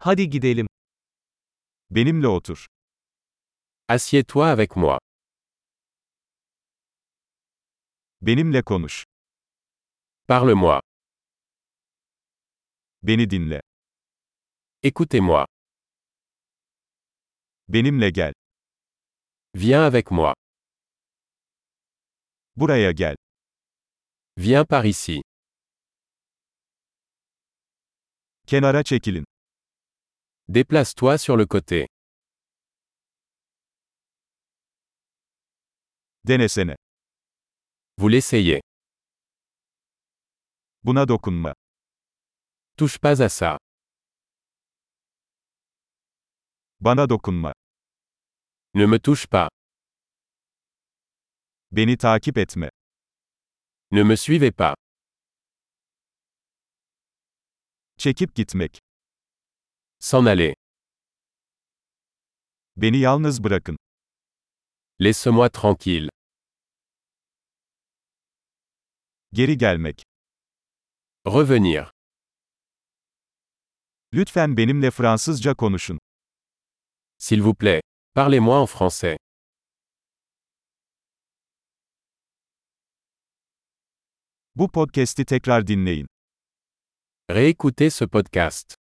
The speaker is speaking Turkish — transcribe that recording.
Hadi gidelim. Benimle otur. Assieds-toi avec moi. Benimle konuş. Parle-moi. Beni dinle. Écoutez-moi. Benimle gel. Viens avec moi. Buraya gel. Viens par ici. Kenara çekilin. Déplace-toi sur le côté. Denesene. Vous l'essayez. Buna dokunma. Touche pas à ça. Bana dokunma. Ne me touche pas. Beni takip etme. Ne me suivez pas. Çekip gitmek. S'en. Beni yalnız bırakın. Laisse-moi tranquille. Geri gelmek. Revenir. Lütfen benimle Fransızca konuşun. S'il vous plaît. Parlez-moi en français. Bu podcast'i tekrar dinleyin. Réécoutez ce podcast.